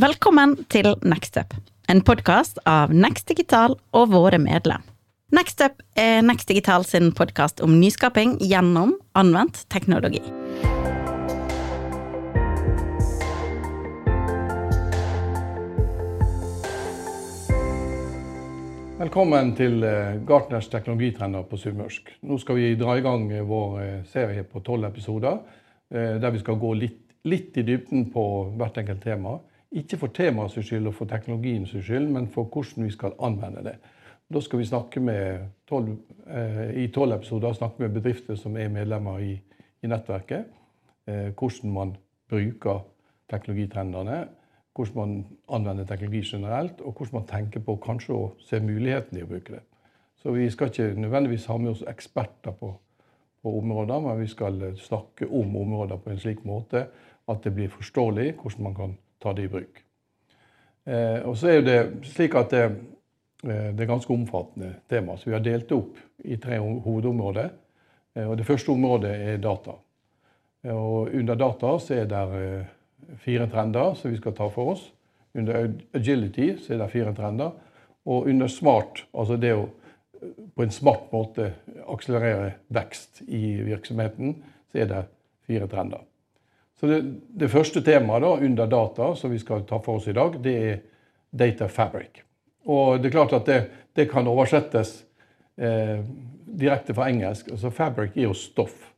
Velkommen til Nextup, en podkast av Next Digital og våre medlem. Nextup er Next Digital sin podkast om nyskaping gjennom anvendt teknologi. Velkommen til eh, Gartners teknologitrender på sunnmørsk. Nå skal vi dra i gang eh, vår eh, serie på tolv episoder, der vi skal gå litt, litt, i dybden på hvert enkelt tema. Ikke for temaets skyld og for teknologiens skyld, men for hvordan vi skal anvende det. Da skal vi snakke med 12, i tolv episoder snakke med bedrifter som er medlemmer i, i nettverket. Hvordan man bruker teknologitrendene hvordan man anvender teknologi generelt, og hvordan man tenker på kanskje å se muligheten i å bruke det. Så vi skal ikke nødvendigvis ha med oss eksperter på, på områder, men vi skal snakke om områder på en slik måte at det blir forståelig hvordan man kan ta det i bruk. Eh, og så er det slik at det, eh, det er ganske omfattende tema, så vi har delt det opp i tre hovedområder. Eh, og det første området er data. Og under data så er det fire trender som vi skal ta for oss. Under agility så er det fire trender. Og under smart, altså det å på en smart måte akselerere vekst i virksomheten, så er det fire trender. Så det, det første temaet da, under data som vi skal ta for oss i dag, det er data fabric. Og det er klart at det, det kan oversettes eh, direkte fra engelsk. altså Fabric er jo stoff.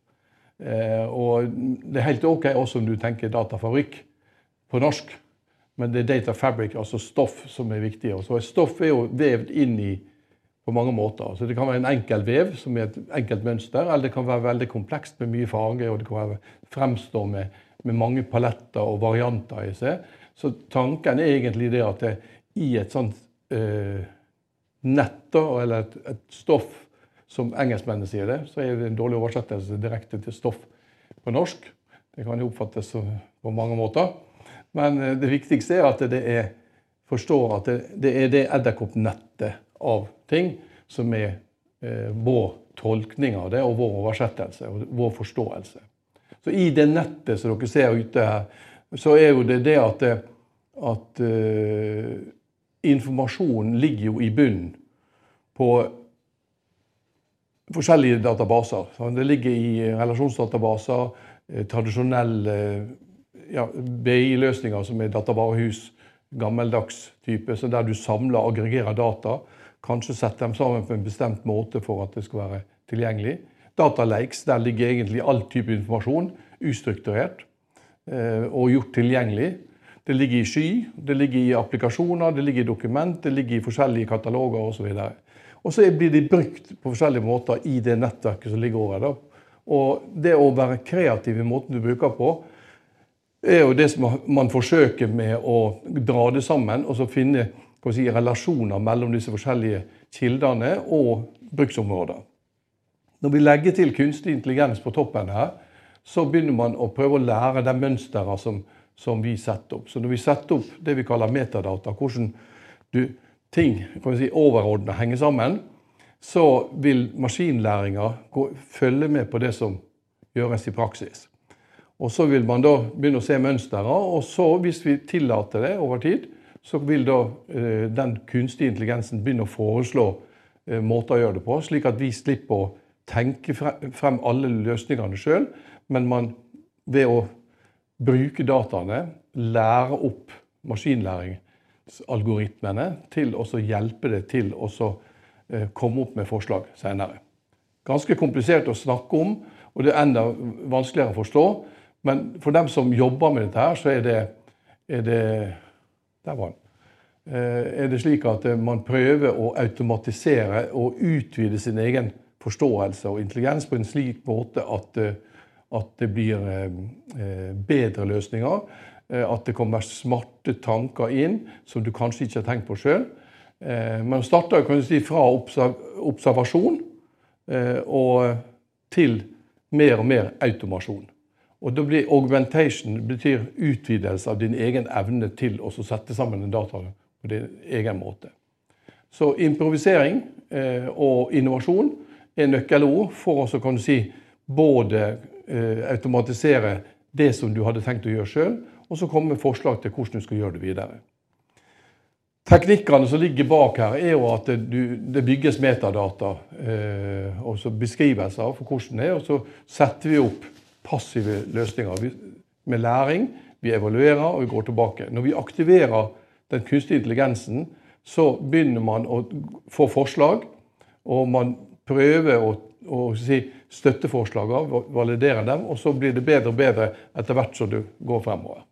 Eh, og det er helt OK også om du tenker datafabrikk på norsk, men det er data fabric, altså stoff, som er viktig. Og stoff er jo vevd inn i på mange måter. Så Det kan være en enkel vev som er et enkelt mønster, eller det kan være veldig komplekst med mye farge, og det kan være, fremstå med, med mange paletter og varianter i seg. Så tanken er egentlig det at det, i et sånt eh, nett, eller et, et stoff som engelskmennene sier det, så er det en dårlig oversettelse direkte til stoff på norsk. Det kan jo oppfattes på mange måter. Men eh, det viktigste er at det er, forstår at det, det er det edderkoppnettet av ting som er eh, vår tolkning av det, og vår oversettelse og vår forståelse. Så I det nettet som dere ser ute her, så er jo det det at, at uh, informasjonen ligger jo i bunnen på forskjellige databaser. Det ligger i relasjonsdatabaser, eh, tradisjonelle ja, BI-løsninger som er datavarehus, gammeldags type, så der du samler og aggregerer data. Kanskje setter dem sammen på en bestemt måte for at det skal være tilgjengelig. Datalakes, der ligger egentlig all type informasjon ustrukturert eh, og gjort tilgjengelig. Det ligger i sky, det ligger i applikasjoner, det ligger i dokument, det ligger i forskjellige kataloger osv. Og så blir de brukt på forskjellige måter i det nettverket som ligger over. Da. Og det å være kreativ i måten du bruker på, er jo det som man forsøker med å dra det sammen og så finne si, relasjoner mellom disse forskjellige kildene og bruksområder. Når vi legger til kunstig intelligens på toppen her, så begynner man å prøve å lære de mønstrene som, som, vi setter opp. Så når vi setter opp det vi kaller metadata, hvordan du ting si, overordna henger sammen, så vil maskinlæringa følge med på det som gjøres i praksis. Og Så vil man da begynne å se mønstre, og så, hvis vi tillater det over tid, så vil da eh, den kunstige intelligensen begynne å foreslå eh, måter å gjøre det på, slik at vi slipper å tenke frem alle løsningene sjøl, men man ved å bruke dataene lære opp maskinlæringsalgoritmene til å hjelpe det til å eh, komme opp med forslag senere. Ganske komplisert å snakke om, og det er enda vanskeligere å forstå. Men for dem som jobber med dette, her, så er det, er det Der var den. Eh, er det slik at eh, man prøver å automatisere og utvide sin egen forståelse og intelligens på en slik måte at, at det blir bedre løsninger Eh, at det kommer smarte tanker inn som du kanskje ikke har tenkt på sjøl. Eh, man starter kan du si, fra observasjon eh, og til mer og mer automasjon. Og da blir Augmentation betyr utvidelse av din egen evne til å sette sammen en data på din egen måte. Så improvisering og innovasjon er nøkkelord for å kan du si, både automatisere det som du hadde tenkt å gjøre sjøl, og så komme med forslag til hvordan du skal gjøre det videre. Teknikkene som ligger bak her, er jo at det, det bygges metadata eh, og så beskrivelser for hvordan det er, og så setter vi opp passive løsninger med læring. Vi evaluerer og vi går tilbake. Når vi aktiverer den kunstige intelligensen, så begynner man å få forslag, og man prøver å, å si, støtte forslagene, validere dem, og så blir det bedre og bedre etter hvert som du går fremover.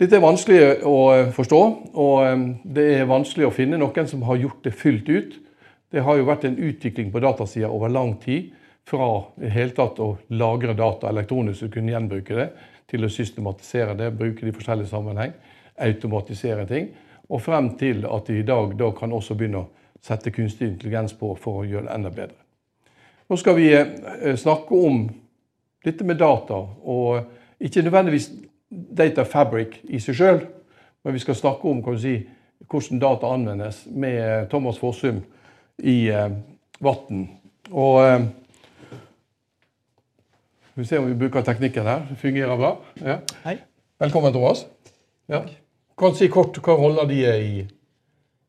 Dette er vanskelig å eh, forstå, og eh, det er vanskelig å finne noen som har gjort det fullt ut. Det har jo vært en utvikling på datasida over lang tid. Fra i hele tatt å lagre data elektronisk og kunne gjenbruke det, til å systematisere det, bruke det i forskjellig sammenheng, automatisere ting, og frem til at de i dag da kan også begynne å sette kunstig intelligens på for å gjøre det enda bedre. Nå skal vi eh, snakke om dette med data, og ikke nødvendigvis data fabric i seg sjøl, men vi skal snakke om si, hvordan data anvendes med Thomas Fossum i eh, Vatn. Og eh, Vi ser om vi bruker teknikken her. Det fungerer bra. Ja. Hei. Velkommen, Thomas. Ja. Kan du si kort hva roller de er i,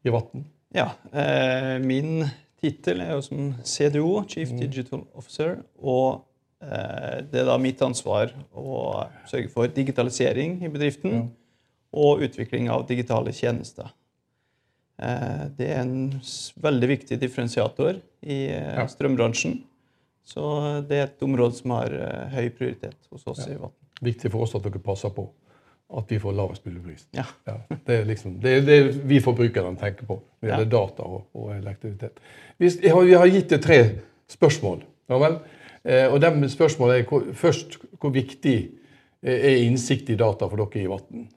i Vatn? Ja, eh, Min tittel er jo som CDO, Chief mm. Digital Officer. og Eh, det er da mitt ansvar å sørge for digitalisering i bedriften ja. og utvikling av digitale tjenester. Eh, det er en veldig viktig differensiator i eh, ja. strømbransjen. Så det er et område som har høy prioritet hos oss ja. i Vatn. Viktig for oss at dere passer på at vi får lavest mulig pris. Ja. Det er liksom, det er det vi forbrukerne tenker på når det gjelder data og, og elektrisitet. Vi har, vi har gitt deg tre spørsmål. Ja vel? Eh, og de spørsmålet er hvor, først hvor viktig er innsikt i data for dere i Vatn?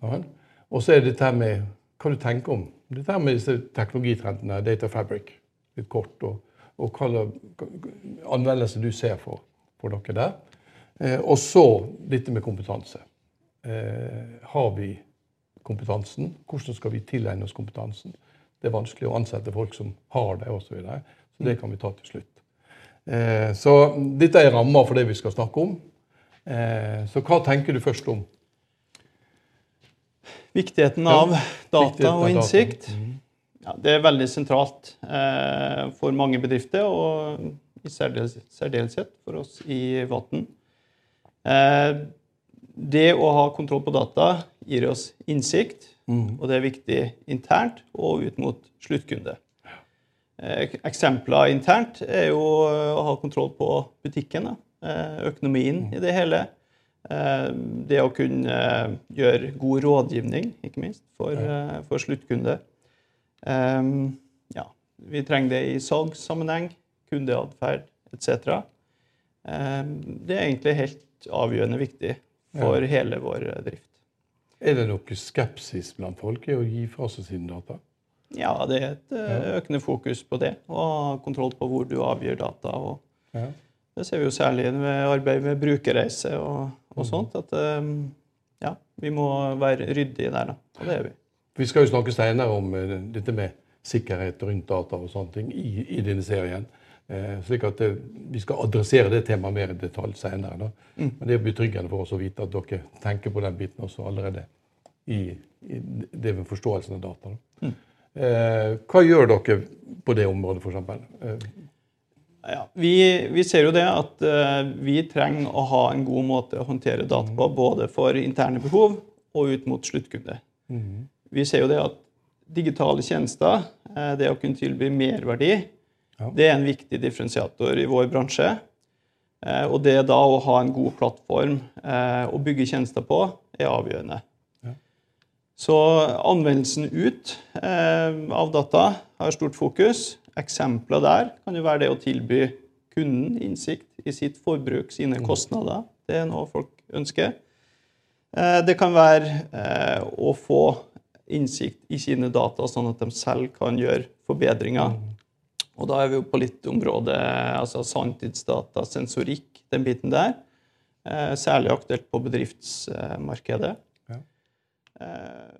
Og så er det dette med hva du tenker om dette med disse teknologitrendene, data fabric, litt kort, og, og hva anvendelse du ser for, for dere der. Eh, og så dette med kompetanse. Eh, har vi kompetansen? Hvordan skal vi tilegne oss kompetansen? Det er vanskelig å ansette folk som har det, osv. Så, videre. så det kan vi ta til slutt. Eh, så dette er ramma for det vi skal snakke om. Eh, så hva tenker du først om? Viktigheten av data Viktigheten og innsikt. Data. Mm. Ja, det er veldig sentralt eh, for mange bedrifter, og i særdeleshet for oss i Vatn. det å ha kontroll på data gir oss innsikt, mm. og det er viktig internt og ut mot sluttkunde. Eh, eksempler internt er jo eh, å ha kontroll på butikken, eh, økonomien i det hele. Det å kunne gjøre god rådgivning, ikke minst, for, for sluttkunde. Ja, vi trenger det i salgssammenheng, kundeatferd etc. Det er egentlig helt avgjørende viktig for ja. hele vår drift. Er det noe skepsis blant folk i å gi fra seg sine data? Ja, det er et eh, økende fokus på det. Og ha kontroll på hvor du avgir data. og ja. Det ser vi jo særlig ved arbeid med brukerreise og, og mm. sånt. At eh, ja, vi må være ryddige der, da. Og det er vi. Vi skal jo snakke senere om uh, dette med sikkerhet rundt data og sånne ting i, i denne serien. Eh, slik at det, Vi skal adressere det temaet mer i detalj senere. Mm. Men det er betryggende for oss å vite at dere tenker på den biten også allerede i, i det med forståelsen av data. Mm. Eh, hva gjør dere på det området, f.eks.? Eh. Ja, vi, vi, ser jo det at uh, vi trenger å ha en god måte å håndtere data på, både for interne behov og ut mot sluttkunde. Mm. Vi ser jo det at digitale tjenester, uh, det å kunne tilby merverdi, ja. det er en viktig differensiator i vår bransje. Uh, og det da å ha en god plattform å bygge tjenester på, er avgjørende. Så anvendelsen ut eh, av data har stort fokus. Eksempler der kan jo være det å tilby kunden innsikt i sitt forbruk, sine mm. kostnader. Det er noe folk ønsker. Eh, det kan være eh, å få innsikt i sine data, sånn at de selv kan gjøre forbedringer. Og da er vi jo på litt område altså sanntidsdata, sensorikk, den biten der. Eh, særlig aktuelt på bedriftsmarkedet. Eh,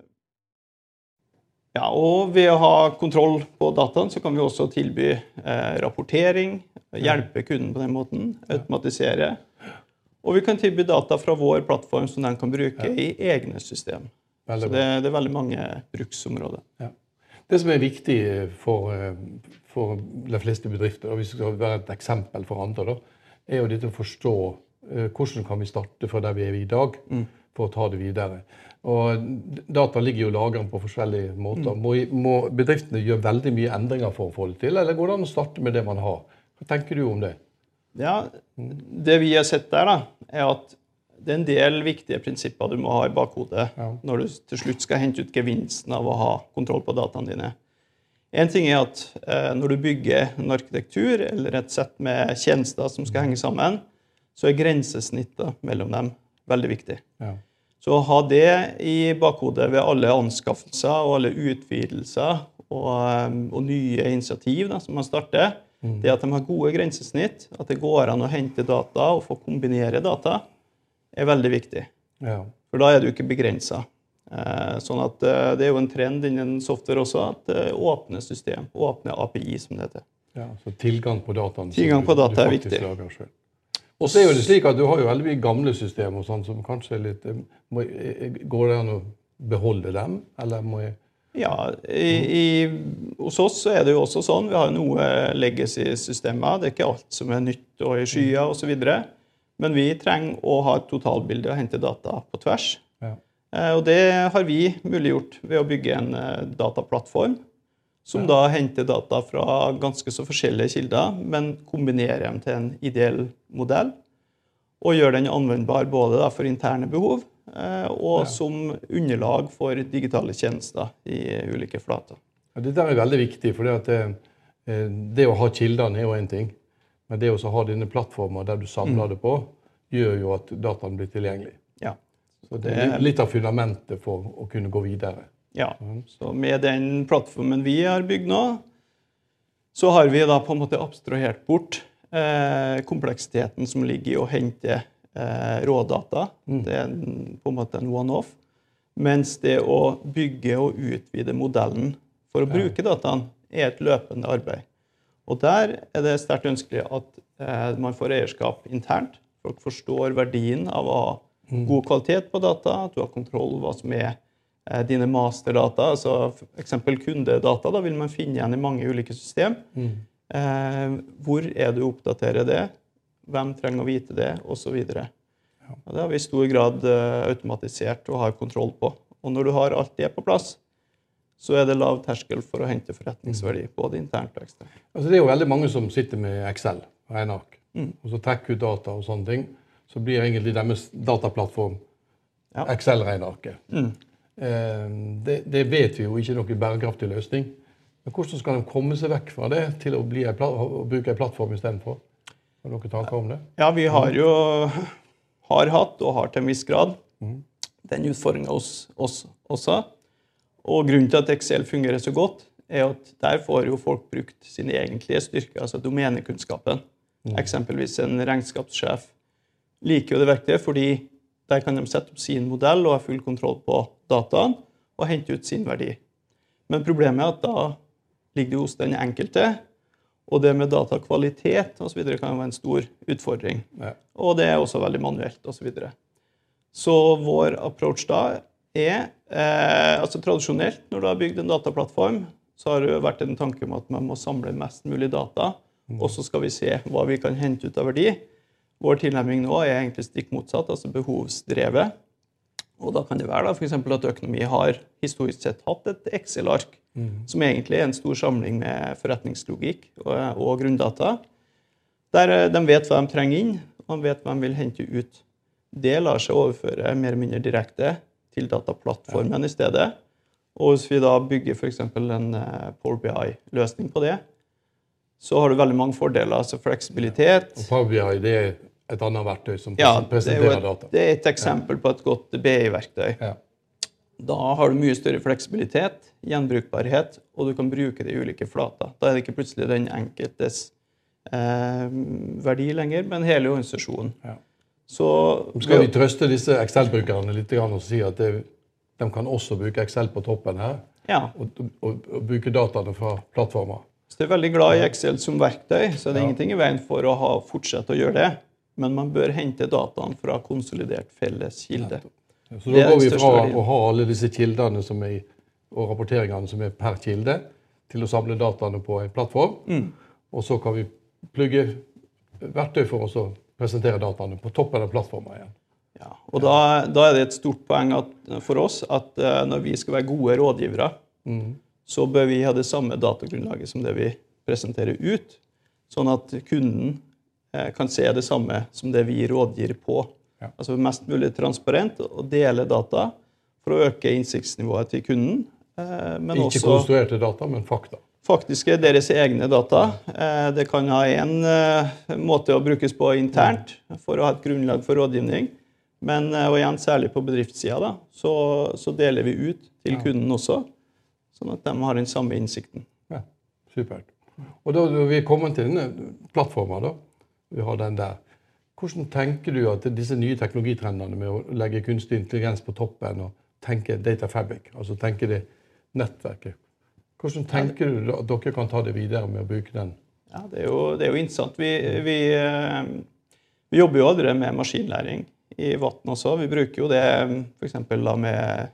ja, og ved å ha kontroll på dataen så kan vi også tilby eh, rapportering, hjelpe kunden på den måten, automatisere. Og vi kan tilby data fra vår plattform som de kan bruke i egne system. Veldig Så det, det er veldig mange bruksområder. Ja. Det som er viktig for, for de fleste bedrifter, og hvis det skal være et eksempel for andre, da, er jo dette å forstå eh, hvordan kan vi starte fra der vi er i dag, for å ta det videre. Og Data ligger jo lagret på forskjellige måter. Må, må bedriftene gjøre veldig mye endringer for å få det til, eller går det an å starte med det man har? Hva tenker du om det? Ja, Det vi har sett der, da, er at det er en del viktige prinsipper du må ha i bakhodet Ja. når du til slutt skal hente ut gevinsten av å ha kontroll på dataene dine. En ting er at eh, når du bygger en arkitektur eller et sett med tjenester som skal henge sammen, så er grensesnittet mellom dem veldig viktig. Ja. Så å ha det i bakhodet ved alle anskaffelser og alle utvidelser og, um, og nye initiativ da, som man starter, det at de har gode grensesnitt, at det går an å hente data og få kombinere data, er veldig viktig. Ja. For da er du ikke begrensa. Eh, sånn at eh, det er jo en trend innen software også, at eh, åpne system, åpne API, som det heter. Ja, så tilgang på dataen. Tilgang på data er viktig. Og så er jo det slik at du har jo veldig mye gamle systemer sånn som kanskje er litt må, Går det an å beholde dem, eller må jeg Ja, i, i, hos oss så er det jo også sånn. Vi har noe legacy-systemer. Det er ikke alt som er nytt og i skyer osv. Men vi trenger å ha et totalbilde og hente data på tvers. ja. Eh, Og det har vi muliggjort ved å bygge en eh, dataplattform. Som da henter data fra ganske så forskjellige kilder, men kombinerer dem til en ideell modell. Og gjør den anvendbar både for interne behov og og som underlag for digitale tjenester i ulike flater. Ja, Dette er veldig viktig, for det, at det, eh, det å ha kildene er jo én ting. Men det å ha denne plattformen der du samler det på, gjør jo at dataen blir tilgjengelig. Ja. Så Det er litt av fundamentet for å kunne gå videre. ja. Så med den plattformen vi har bygd nå, så har vi da på en måte abstrahert bort eh, kompleksiteten som ligger i å hente eh, rådata. Det er på en måte en one-off. Mens det å bygge og utvide modellen for å bruke dataen er et løpende arbeid. Og der er det sterkt ønskelig at eh, man får eierskap internt. Folk forstår verdien av å ha god kvalitet på data, at du har kontroll på hva som er eh, dine masterdata, altså f.eks. kundedata. Da vil man finne igjen i mange ulike system. Eh, hvor er du oppdaterer det? Hvem trenger å vite det? Osv. Ja. Det har vi i stor grad eh, automatisert og har kontroll på. Og når du har alt det på plass, så er det lav terskel for å hente forretningsverdi, både internt og eksternt. Altså, det er jo veldig mange som sitter med Excel, regneark, og så trekker ut data og sånne ting. Så blir egentlig deres dataplattform Ja. Excel-regnearket. Eh, det, det vet vi jo ikke er noen bærekraftig løsning. Men hvordan skal de komme seg vekk fra det til å, bli en å bruke en plattform istedenfor? Har dere tanker om det? Ja, vi har jo har hatt, og har til en viss grad, den utfordringa hos oss også. Og grunnen til at Excel fungerer så godt, er at der får jo folk brukt sine egentlige styrker, altså domenekunnskapen. Eksempelvis en regnskapssjef liker jo det verktøyet fordi der kan de sette opp sin modell og ha full kontroll på dataen og hente ut sin verdi. Men problemet er at da ligger det hos den enkelte, og det med datakvalitet osv. kan jo være en stor utfordring. Ja. Og det er også veldig manuelt osv. Så, videre. så vår approach da er eh, altså Tradisjonelt, når du har bygd en dataplattform, så har det vært en tanke om at man må samle mest mulig data, og så skal vi se hva vi kan hente ut av verdi. Vår tilnærming nå er egentlig stikk motsatt, altså behovsdrevet. Og da kan det være da, for eksempel at økonomi har historisk sett hatt et Excel-ark, som egentlig er en stor samling med forretningslogikk og, og grunndata. Der eh, de vet hva de trenger inn, og de vet hva de vil hente ut. Det lar seg overføre mer eller mindre direkte til dataplattformen i stedet. Og hvis vi da bygger f.eks. en eh, Power BI-løsning på det, så har du veldig mange fordeler. Altså fleksibilitet. Og Power BI det er et annet verktøy som Ja, er, presenterer et, data. det er et eksempel på et godt BI-verktøy. Ja. Da har du mye større fleksibilitet, gjenbrukbarhet, og du kan bruke det i ulike flater. Da er det ikke plutselig den enkeltes eh, verdi lenger, men hele organisasjonen. Ja. Så Skal vi trøste disse Excel-brukerne litt og si at det, de kan også bruke Excel på toppen her, ja, og, og, og bruke dataene fra plattformer? Hvis du er veldig glad i Excel som verktøy, så er det Ja. ingenting i veien for å ha, fortsette å gjøre det. men man bør hente dataene fra konsolidert felles kilde. Så da går vi fra å ha alle disse kildene som er, og rapporteringene som er per kilde, til å samle dataene på en plattform. Mm. Og så kan vi plugge verktøy for oss å presentere dataene på toppen av plattformen igjen. Ja, og da, da, er det et stort poeng at, for oss at uh, når vi skal være gode rådgivere, mm. så bør vi ha det samme datagrunnlaget som det vi presenterer ut, sånn at kunden uh, kan se det samme som det vi rådgir på. Ja. Altså mest mulig transparent og dele data for å øke innsiktsnivået til kunden. Uh, Ikke også, konstruerte data, men fakta faktiske deres egne data. Eh, det kan ha én eh, måte å brukes på internt for å ha et grunnlag for rådgivning. Men eh, og igjen, særlig på bedriftssida så, så, deler vi ut til kunden også, sånn at de har den samme innsikten. Ja, Supert. Og da vi er kommet til denne plattformen, da, vi har den der, hvordan tenker du at disse nye teknologitrendene med å legge kunstig intelligens på toppen og tenke data fabric, altså tenke det nettverket hvordan tenker du at dere kan ta det videre med å bruke den? Ja, Det er jo, det er jo interessant. Vi, vi, eh, vi, jobber jo allerede med maskinlæring i vann også. Vi bruker jo det f.eks. med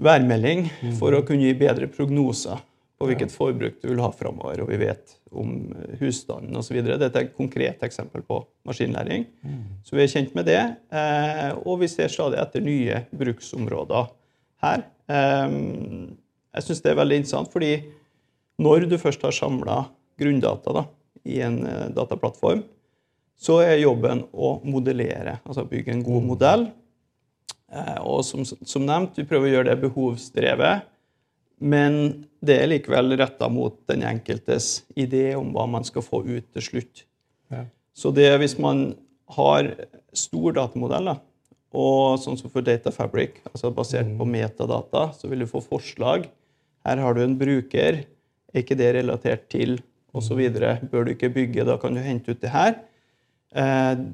værmelding for å kunne gi bedre prognoser på hvilket forbruk du vil ha framover. Og vi vet om husstanden osv. Dette er et konkret eksempel på maskinlæring. Så vi er kjent med det. Eh, og vi ser stadig etter nye bruksområder her. Eh, jeg syns det er veldig interessant, fordi når du først har samla grunndata da, i en uh, dataplattform, så er jobben å modellere, altså bygge en god mm. modell. Uh, og som, som, nevnt, vi prøver å gjøre det behovsdrevet, men det er likevel retta mot den enkeltes idé om hva man skal få ut til slutt. Ja. Så det hvis man har stor datamodell, da, og sånn som for Data Fabric, altså basert mm. på metadata, så vil du få forslag her har du en bruker. Er ikke det relatert til osv.? Bør du ikke bygge? Da kan du hente ut det her. Eh,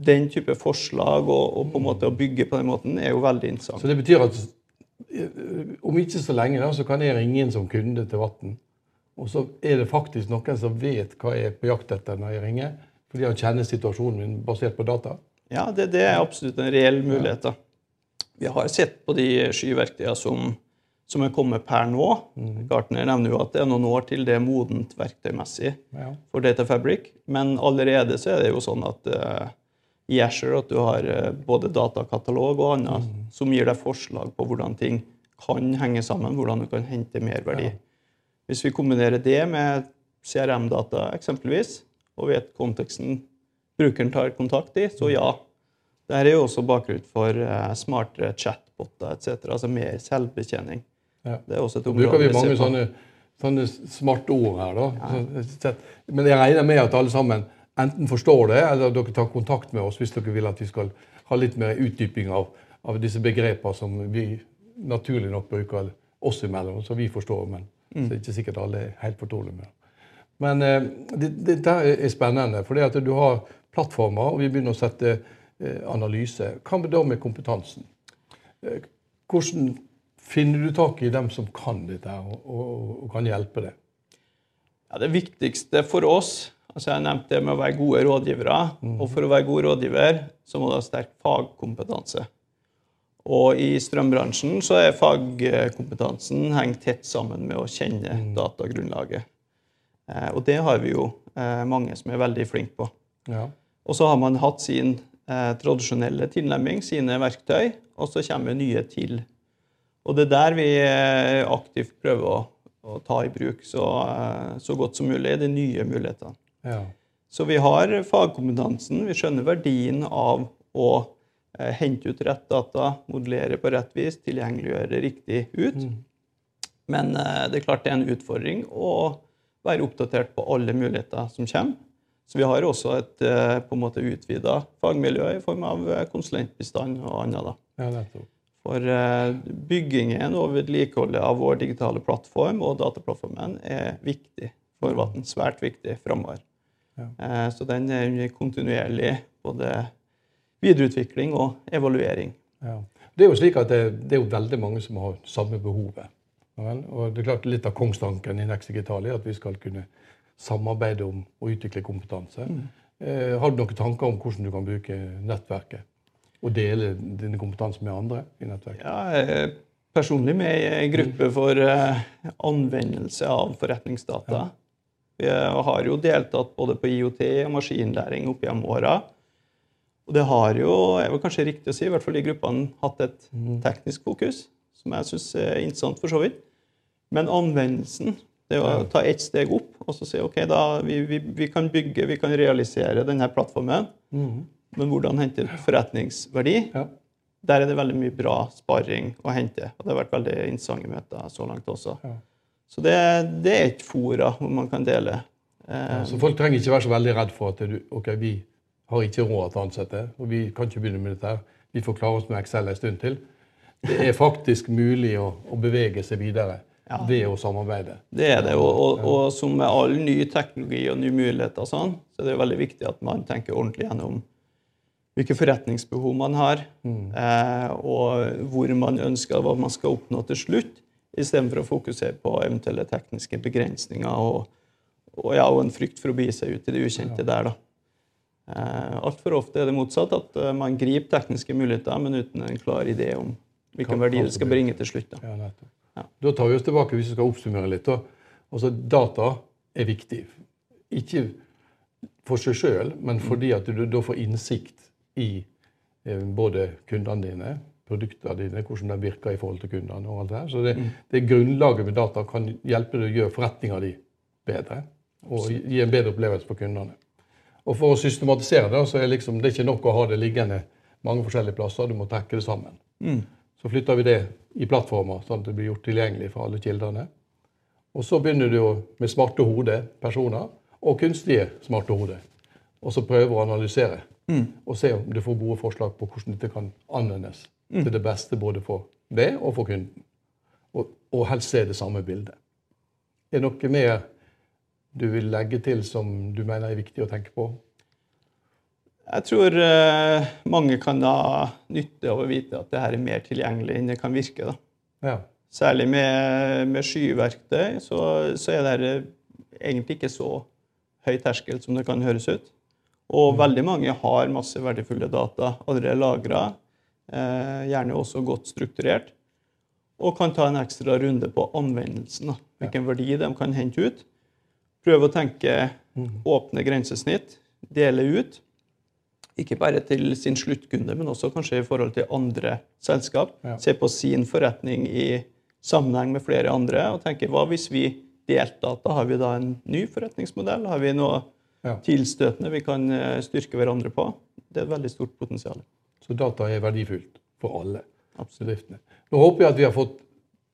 den type forslag og, og, på en måte å bygge på den måten er jo veldig interessant. Så det betyr at eh, om ikke så lenge da, så kan jeg ringe inn som kunde til Vatn. Og så er det faktisk noen som vet hva jeg er på jakt etter når jeg ringer. Fordi han kjenner situasjonen min basert på data. Ja, det, det er absolutt en reell mulighet. da. Vi har sett på de skyverktøyene som som er kommet per nå. Mm. Gartner nevner jo at det er noen år til det er modent verktøymessig ja. for Data Fabric. Men allerede så er det jo sånn at uh, i Asher at du har uh, både datakatalog og annet mm. som gir deg forslag på hvordan ting kan henge sammen, hvordan du kan hente merverdi. Ja. Hvis vi kombinerer det med CRM-data eksempelvis, og vet konteksten brukeren tar kontakt i, så ja. Dette er jo også bakgrunn for uh, smartere chatboter etc., altså mer selvbetjening. Ja. Det er også et område Bruker vi mange sånne, sånne smarte ord her, da. Ja. Men jeg regner med at alle sammen enten forstår det, eller dere tar kontakt med oss hvis dere vil at vi skal ha litt mer utdyping av, av disse begrepene som vi naturlig nok bruker oss imellom, som vi forstår. Men mm. så er det ikke sikkert alle er helt fortrolige med. Men eh, dette er spennende, for at du har plattformer, og vi begynner å sette eh, analyse. Hva med da med kompetansen? Eh, hvordan finner du tak i dem som kan dette og, og, og kan hjelpe deg? Ja, det viktigste for oss altså Jeg nevnte det med å være gode rådgivere. Mm. Og for å være god rådgiver så må du ha sterk fagkompetanse. Og i strømbransjen så er fagkompetansen hengt tett sammen med å kjenne mm. datagrunnlaget. Eh, og det har vi jo eh, mange som er veldig flinke på. Ja. Og så har man hatt sin eh, tradisjonelle tilnærming, sine verktøy, og så kommer nye til og det er der vi eh, aktivt prøver å, å ta i bruk så, eh, så, godt som mulig de nye mulighetene. Ja. Så vi har fagkompetansen, vi skjønner verdien av å eh, hente ut rett data, modellere på rett vis, tilgjengeliggjøre riktig ut. Mm. Men eh, det er klart det er en utfordring å være oppdatert på alle muligheter som kommer. Så vi har også et eh, på en måte utvida fagmiljø i form av eh, konsulentbistand og annet. da. Ja, nettopp. For eh, byggingen og vedlikeholdet av vår digitale plattform og dataplattformen er viktig for Vatn. Svært viktig framover. Ja. Eh, så den er under kontinuerlig både videreutvikling og evaluering. Ja. Det er jo slik at det, det, er jo veldig mange som har samme behovet. Og det er klart Litt av kongstanken i Next Digital er at vi skal kunne samarbeide om å utvikle kompetanse. Mm. Eh, har du noen tanker om hvordan du kan bruke nettverket? Og dele dine kompetanse med andre i nettverket? Ja, er personlig med i en gruppe for uh, anvendelse av forretningsdata. Vi har jo deltatt både på IOT og maskinlæring opp gjennom åra. Og det har jo, er vel kanskje riktig å si, i hvert fall de gruppene hatt et mm. teknisk fokus, som jeg syns er interessant for så vidt. Men anvendelsen, det er å ta ett steg opp og så si ok, da, vi, vi, vi, kan bygge, vi kan realisere denne plattformen, mm. Men hvordan hente forretningsverdi? Ja. Der er det veldig mye bra sparring å hente. Og det har vært veldig interessante møter så langt også. Ja. Så det, det, er et fora hvor man kan dele. Ja, så folk trenger ikke være så veldig redd for at du, ok, vi har ikke råd til å ansette, og vi kan ikke begynne med dette. Vi får klare oss med Excel en stund til. Det er faktisk mulig å, å bevege seg videre ja. ved å samarbeide. Det er det, og, og, og, som med all ny teknologi og nye muligheter, sånn, så er det veldig viktig at man tenker ordentlig gjennom hvilke forretningsbehov man har, mm. eh, og hvor man ønsker hva man skal oppnå til slutt istedenfor å fokusere på eventuelle tekniske begrensninger og, og, ja, og en frykt for å begi seg ut i det ukjente der. da. Eh, Altfor ofte er det motsatt, at uh, man griper tekniske muligheter, men uten en klar idé om hvilken verdi det skal bringe til slutt. Da. Ja, ja. da tar vi oss tilbake hvis vi skal oppsummere litt. Da. Altså, Data er viktig. Ikke for seg sjøl, men mm. fordi at du da får innsikt i eh, både kundene dine, produktene dine, hvordan de virker i forhold til kundene. og alt det her. Så det, mm. det grunnlaget med data kan hjelpe deg å gjøre forretninga di bedre. Og gi en bedre opplevelse for kundene. Og For å systematisere det så er liksom, det er ikke nok å ha det liggende mange forskjellige plasser. Du må trekke det sammen. Mm. Så flytter vi det i plattformer, sånn at det blir gjort tilgjengelig for alle kildene. Og så begynner du med smarte hodepersoner og kunstige smarte hoder. Og så prøver å analysere mm. og se om du får gode forslag på hvordan dette kan anvendes mm. til det beste både for deg og for kunden. Og, og helst se det samme bildet. Er det noe mer du vil legge til som du mener er viktig å tenke på? Jeg tror uh, mange kan ha nytte av å vite at det her er mer tilgjengelig enn det kan virke. Ja. Særlig med, med skyverktøy så, så, er det egentlig ikke så høy terskel som det kan høres ut. Og mm. veldig mange har masse verdifulle data allerede lagra Eh, gjerne også godt strukturert. Og kan ta en ekstra runde på anvendelsen. Hvilken verdi de kan hente ut. Prøve å tenke mm. åpne grensesnitt, dele ut. Ikke bare til sin sluttkunde, men også kanskje i forhold til andre selskap. Se på sin forretning i sammenheng med flere andre og tenke hva hvis vi delte data? Har vi da en ny forretningsmodell? Har vi noe ja. tilstøtende vi kan eh, styrke hverandre på? Det er et veldig stort potensial. Så data er verdifullt for alle bedriftene. Nå håper jeg at vi har fått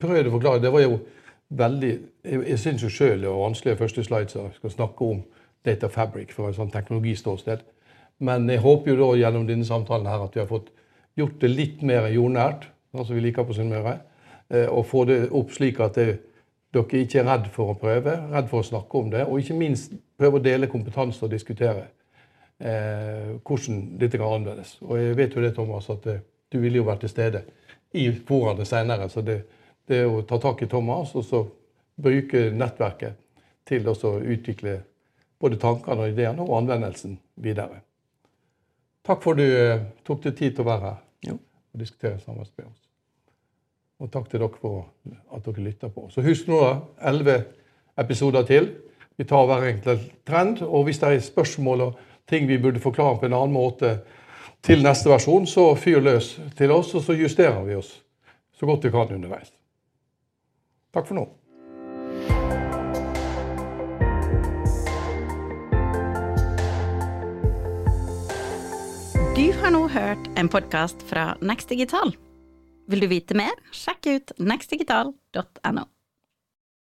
prøvd å forklare. Det var jo veldig Jeg, jeg syns jo sjøl det var vanskelig første slide skal snakke om Data Fabric fra et sånt teknologiståsted. Men jeg håper jo da gjennom denne samtalen her at vi har fått gjort det litt mer jordnært, som vi liker på Sunnmøre. Eh, og få det opp slik at det, dere ikke er redd for å prøve, redd for å snakke om det. Og ikke minst prøve å dele kompetanse og diskutere eh, hvordan dette kan anvendes. Og jeg vet jo det, Thomas, at eh, du ville jo vært til stede i foraene senere. Så det, det å ta tak i Thomas og så bruke nettverket til å utvikle både tankene og ideene og anvendelsen videre. Takk for at du eh, tok deg tid til å være her jo. og diskutere sammen med oss. Og takk til dere for at dere lytter på. Så husk nå elleve episoder til. Vi tar hver enkelt trend. Og hvis det er spørsmål og ting vi burde forklare på en annen måte til neste versjon, så fyr løs til oss, og så justerer vi oss så godt vi kan underveis. Takk for nå. Du har nå hørt en podkast fra Next Digital. Vil du vite mer, sjekk ut nextdigital.no.